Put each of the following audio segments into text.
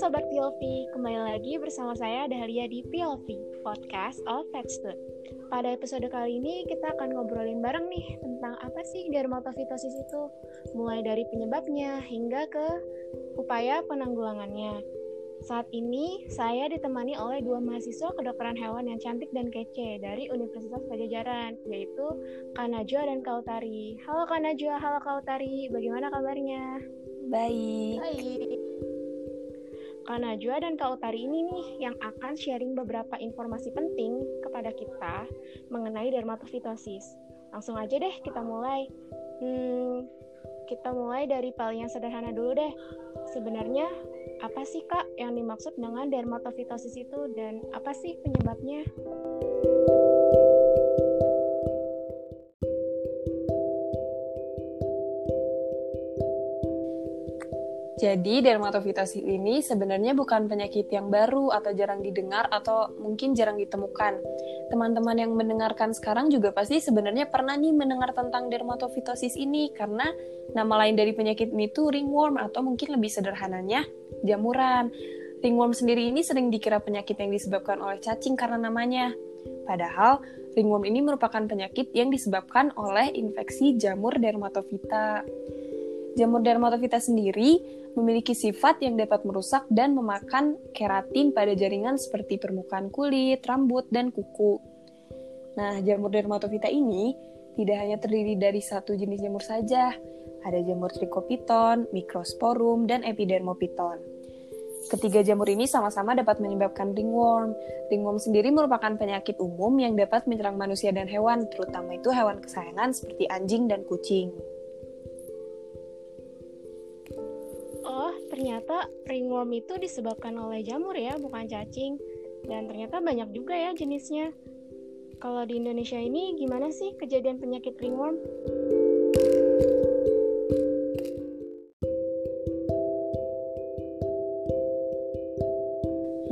Sobat PLV, kembali lagi bersama saya Dahlia di PLV, Podcast of Food. Pada episode kali ini kita akan ngobrolin bareng nih tentang apa sih dermatofitosis itu, mulai dari penyebabnya hingga ke upaya penanggulangannya. Saat ini saya ditemani oleh dua mahasiswa kedokteran hewan yang cantik dan kece dari Universitas Pajajaran, yaitu Kanajwa dan Kautari. Halo Kanajwa, halo Kautari, bagaimana kabarnya? Baik. Baik. Kak Najwa dan Kak Utari ini nih yang akan sharing beberapa informasi penting kepada kita mengenai dermatofitosis. Langsung aja deh kita mulai. Hmm, kita mulai dari paling yang sederhana dulu deh. Sebenarnya apa sih Kak yang dimaksud dengan dermatofitosis itu dan apa sih penyebabnya? Jadi dermatofitosis ini sebenarnya bukan penyakit yang baru atau jarang didengar atau mungkin jarang ditemukan. Teman-teman yang mendengarkan sekarang juga pasti sebenarnya pernah nih mendengar tentang dermatofitosis ini karena nama lain dari penyakit ini tuh ringworm atau mungkin lebih sederhananya jamuran. Ringworm sendiri ini sering dikira penyakit yang disebabkan oleh cacing karena namanya. Padahal ringworm ini merupakan penyakit yang disebabkan oleh infeksi jamur dermatofita. Jamur dermatofita sendiri memiliki sifat yang dapat merusak dan memakan keratin pada jaringan seperti permukaan kulit, rambut, dan kuku. Nah, jamur dermatofita ini tidak hanya terdiri dari satu jenis jamur saja. Ada jamur trichopiton, microsporum, dan epidermopiton. Ketiga jamur ini sama-sama dapat menyebabkan ringworm. Ringworm sendiri merupakan penyakit umum yang dapat menyerang manusia dan hewan, terutama itu hewan kesayangan seperti anjing dan kucing. Ternyata ringworm itu disebabkan oleh jamur ya, bukan cacing. Dan ternyata banyak juga ya jenisnya. Kalau di Indonesia ini gimana sih kejadian penyakit ringworm?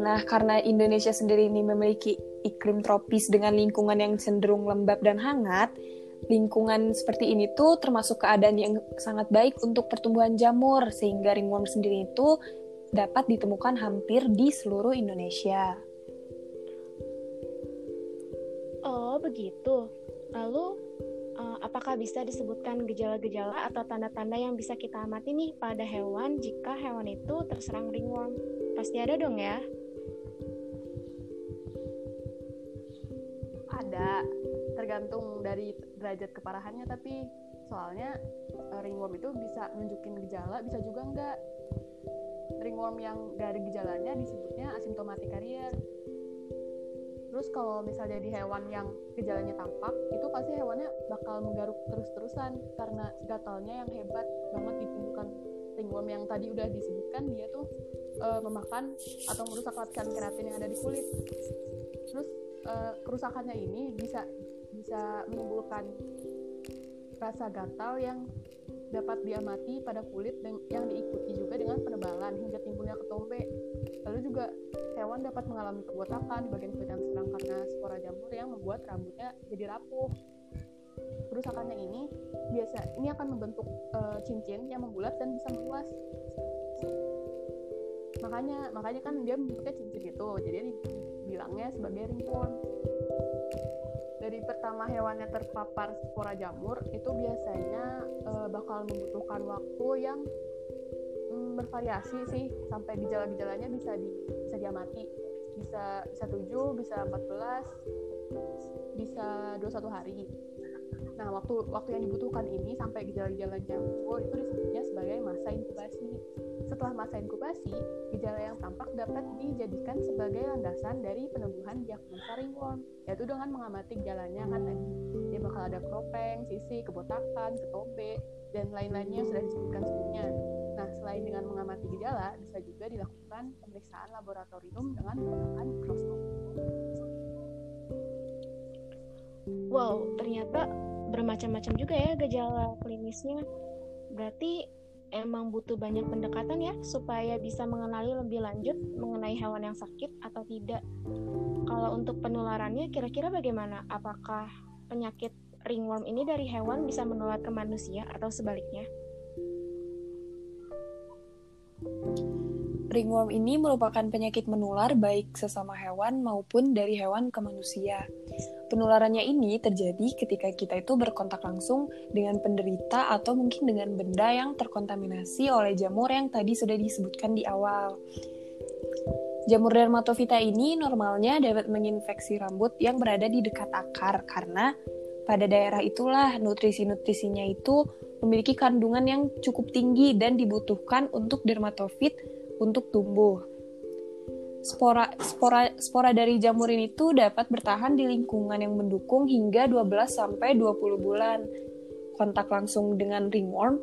Nah, karena Indonesia sendiri ini memiliki iklim tropis dengan lingkungan yang cenderung lembab dan hangat, lingkungan seperti ini tuh termasuk keadaan yang sangat baik untuk pertumbuhan jamur sehingga ringworm sendiri itu dapat ditemukan hampir di seluruh Indonesia. Oh, begitu. Lalu uh, apakah bisa disebutkan gejala-gejala atau tanda-tanda yang bisa kita amati nih pada hewan jika hewan itu terserang ringworm? Pasti ada dong ya? Ada tergantung dari derajat keparahannya tapi soalnya uh, ringworm itu bisa nunjukin gejala bisa juga enggak. Ringworm yang dari gejalanya disebutnya asimptomatik carrier terus kalau misalnya di hewan yang gejalanya tampak itu pasti hewannya bakal menggaruk terus-terusan karena gatalnya yang hebat banget ditimbulkan. Ringworm yang tadi udah disebutkan dia tuh uh, memakan atau merusak lapisan keratin yang ada di kulit. Terus uh, kerusakannya ini bisa bisa menimbulkan rasa gatal yang dapat diamati pada kulit dan yang diikuti juga dengan penebalan hingga timbulnya ketombe. Lalu juga hewan dapat mengalami kebotakan di bagian kulit yang serang karena spora jamur yang membuat rambutnya jadi rapuh. Kerusakannya ini biasa ini akan membentuk e, cincin yang membulat dan bisa meluas. Makanya makanya kan dia membentuknya cincin itu. Jadi dibilangnya sebagai ringworm dari pertama hewannya terpapar spora jamur itu biasanya uh, bakal membutuhkan waktu yang um, bervariasi sih. Sampai gejala-gejalanya bisa di, bisa diamati. Bisa bisa 7, bisa 14 bisa 21 hari. Nah, waktu waktu yang dibutuhkan ini sampai gejala-gejalanya muncul itu disebutnya sebagai masa inkubasi. Setelah masa inkubasi, gejala yang tampak dapat dijadikan sebagai landasan dari penemuan diagnosa ringworm, yaitu dengan mengamati gejalanya kan tadi dia bakal ada kropeng, sisi, kebotakan, ketombe, dan lain-lainnya yang sudah disebutkan sebelumnya. Nah, selain dengan mengamati gejala, bisa juga dilakukan pemeriksaan laboratorium dengan menggunakan mikroskop. Wow, ternyata bermacam-macam juga ya gejala klinisnya. Berarti emang butuh banyak pendekatan ya supaya bisa mengenali lebih lanjut mengenai hewan yang sakit atau tidak. Kalau untuk penularannya kira-kira bagaimana? Apakah penyakit ringworm ini dari hewan bisa menular ke manusia atau sebaliknya? ringworm ini merupakan penyakit menular baik sesama hewan maupun dari hewan ke manusia. Penularannya ini terjadi ketika kita itu berkontak langsung dengan penderita atau mungkin dengan benda yang terkontaminasi oleh jamur yang tadi sudah disebutkan di awal. Jamur dermatofita ini normalnya dapat menginfeksi rambut yang berada di dekat akar karena pada daerah itulah nutrisi-nutrisinya itu memiliki kandungan yang cukup tinggi dan dibutuhkan untuk dermatofit untuk tumbuh. Spora, spora, spora dari jamur ini tuh dapat bertahan di lingkungan yang mendukung hingga 12 sampai 20 bulan. Kontak langsung dengan ringworm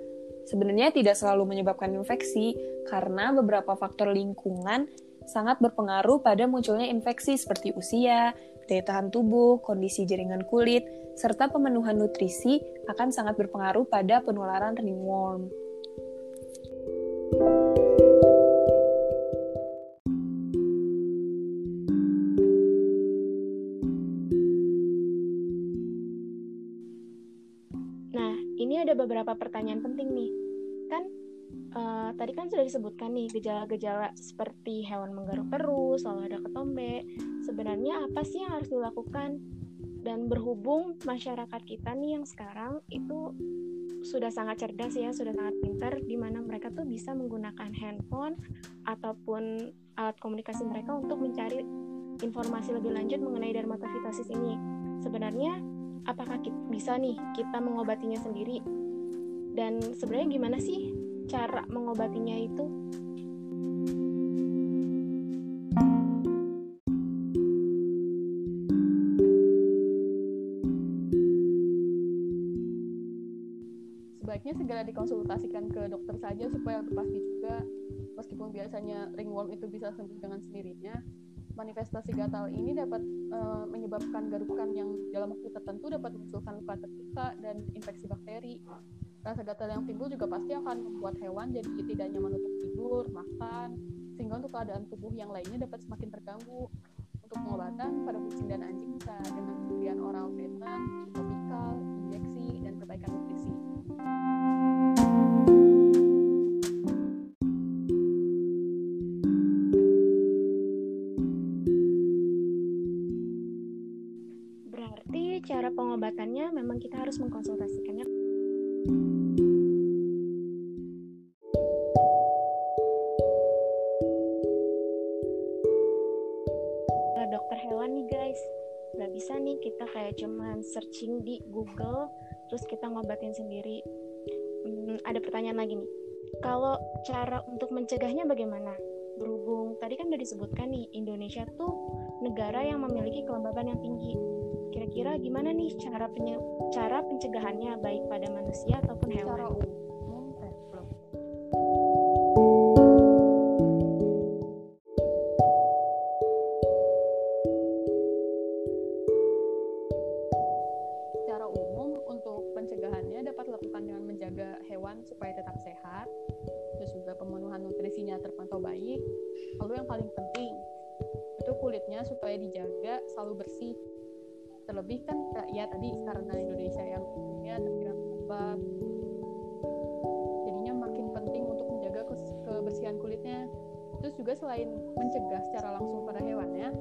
sebenarnya tidak selalu menyebabkan infeksi karena beberapa faktor lingkungan sangat berpengaruh pada munculnya infeksi seperti usia, daya tahan tubuh, kondisi jaringan kulit, serta pemenuhan nutrisi akan sangat berpengaruh pada penularan ringworm. Nah, beberapa pertanyaan penting nih. Kan uh, tadi kan sudah disebutkan nih gejala-gejala seperti hewan menggaruk perut, selalu ada ketombe. Sebenarnya apa sih yang harus dilakukan? Dan berhubung masyarakat kita nih yang sekarang itu sudah sangat cerdas ya, sudah sangat pintar di mana mereka tuh bisa menggunakan handphone ataupun alat komunikasi mereka untuk mencari informasi lebih lanjut mengenai dermatofitosis ini. Sebenarnya apakah kita, bisa nih kita mengobatinya sendiri? Dan sebenarnya gimana sih cara mengobatinya itu? Sebaiknya segera dikonsultasikan ke dokter saja supaya pasti juga. Meskipun biasanya ringworm itu bisa sembuh dengan sendirinya, manifestasi gatal ini dapat uh, menyebabkan garukan yang dalam waktu tertentu dapat memunculkan luka terbuka dan infeksi bakteri. Rasa gatal yang timbul juga pasti akan membuat hewan jadi tidak nyaman untuk tidur, makan, sehingga untuk keadaan tubuh yang lainnya dapat semakin terganggu. Untuk pengobatan pada kucing dan anjing bisa dengan pemberian oral treatment, topikal, injeksi, dan perbaikan nutrisi. Berarti cara pengobatannya memang kita harus mengkonsultasikannya dokter hewan nih guys nggak bisa nih kita kayak cuman searching di Google terus kita ngobatin sendiri. Hmm, ada pertanyaan lagi nih. Kalau cara untuk mencegahnya bagaimana? Berhubung tadi kan udah disebutkan nih Indonesia tuh negara yang memiliki kelembaban yang tinggi kira-kira gimana nih cara penye cara pencegahannya? Baik pada manusia ataupun hewan? Cara umum, Terlebih kan ya tadi karena Indonesia yang umumnya terbilang lembab, jadinya makin penting untuk menjaga kebersihan kulitnya. Terus juga selain mencegah secara langsung pada hewannya,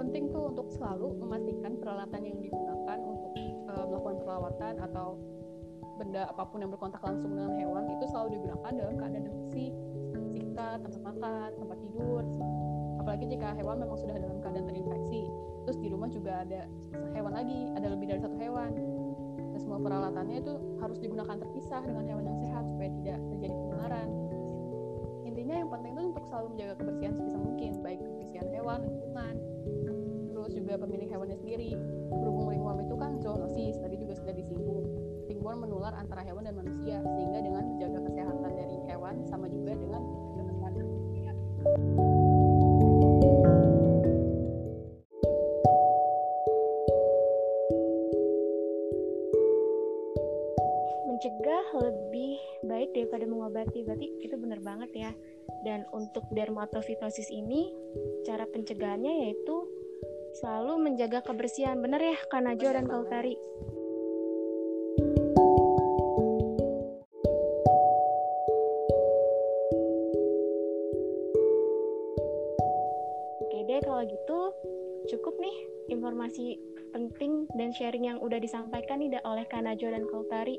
penting tuh untuk selalu memastikan peralatan yang digunakan untuk uh, melakukan perawatan atau benda apa pun yang berkontak langsung dengan hewan itu selalu digunakan dalam keadaan yang bersih, sikat, tempat makan, tempat tidur. Apalagi jika hewan memang sudah dalam keadaan terinfeksi. Terus di rumah juga ada hewan lagi, ada lebih dari satu hewan. Dan semua peralatannya itu harus digunakan terpisah dengan hewan yang sehat supaya tidak terjadi penularan. Intinya yang penting itu untuk selalu menjaga kebersihan sebisa mungkin, baik kebersihan hewan, lingkungan, terus juga pemilik hewannya sendiri. Berhubung ringworm itu kan zoonosis, tadi juga sudah disinggung. Ringworm menular antara hewan dan manusia, sehingga dengan menjaga kesehatan dari hewan sama juga dengan menjaga kesehatan manusia. Mencegah lebih baik daripada mengobati berarti itu benar banget ya dan untuk dermatofitosis ini cara pencegahannya yaitu selalu menjaga kebersihan benar ya Kanajo dan banget. Kautari kalau gitu cukup nih informasi penting dan sharing yang udah disampaikan nih oleh Kanajo dan Kautari.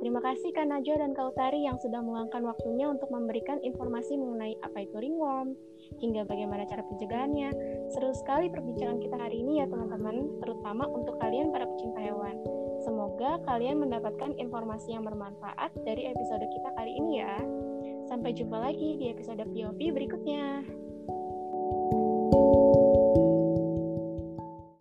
Terima kasih Kanajo dan Kautari yang sudah meluangkan waktunya untuk memberikan informasi mengenai apa itu ringworm, hingga bagaimana cara pencegahannya. Seru sekali perbincangan kita hari ini ya teman-teman, terutama untuk kalian para pecinta hewan. Semoga kalian mendapatkan informasi yang bermanfaat dari episode kita kali ini ya. Sampai jumpa lagi di episode POV berikutnya.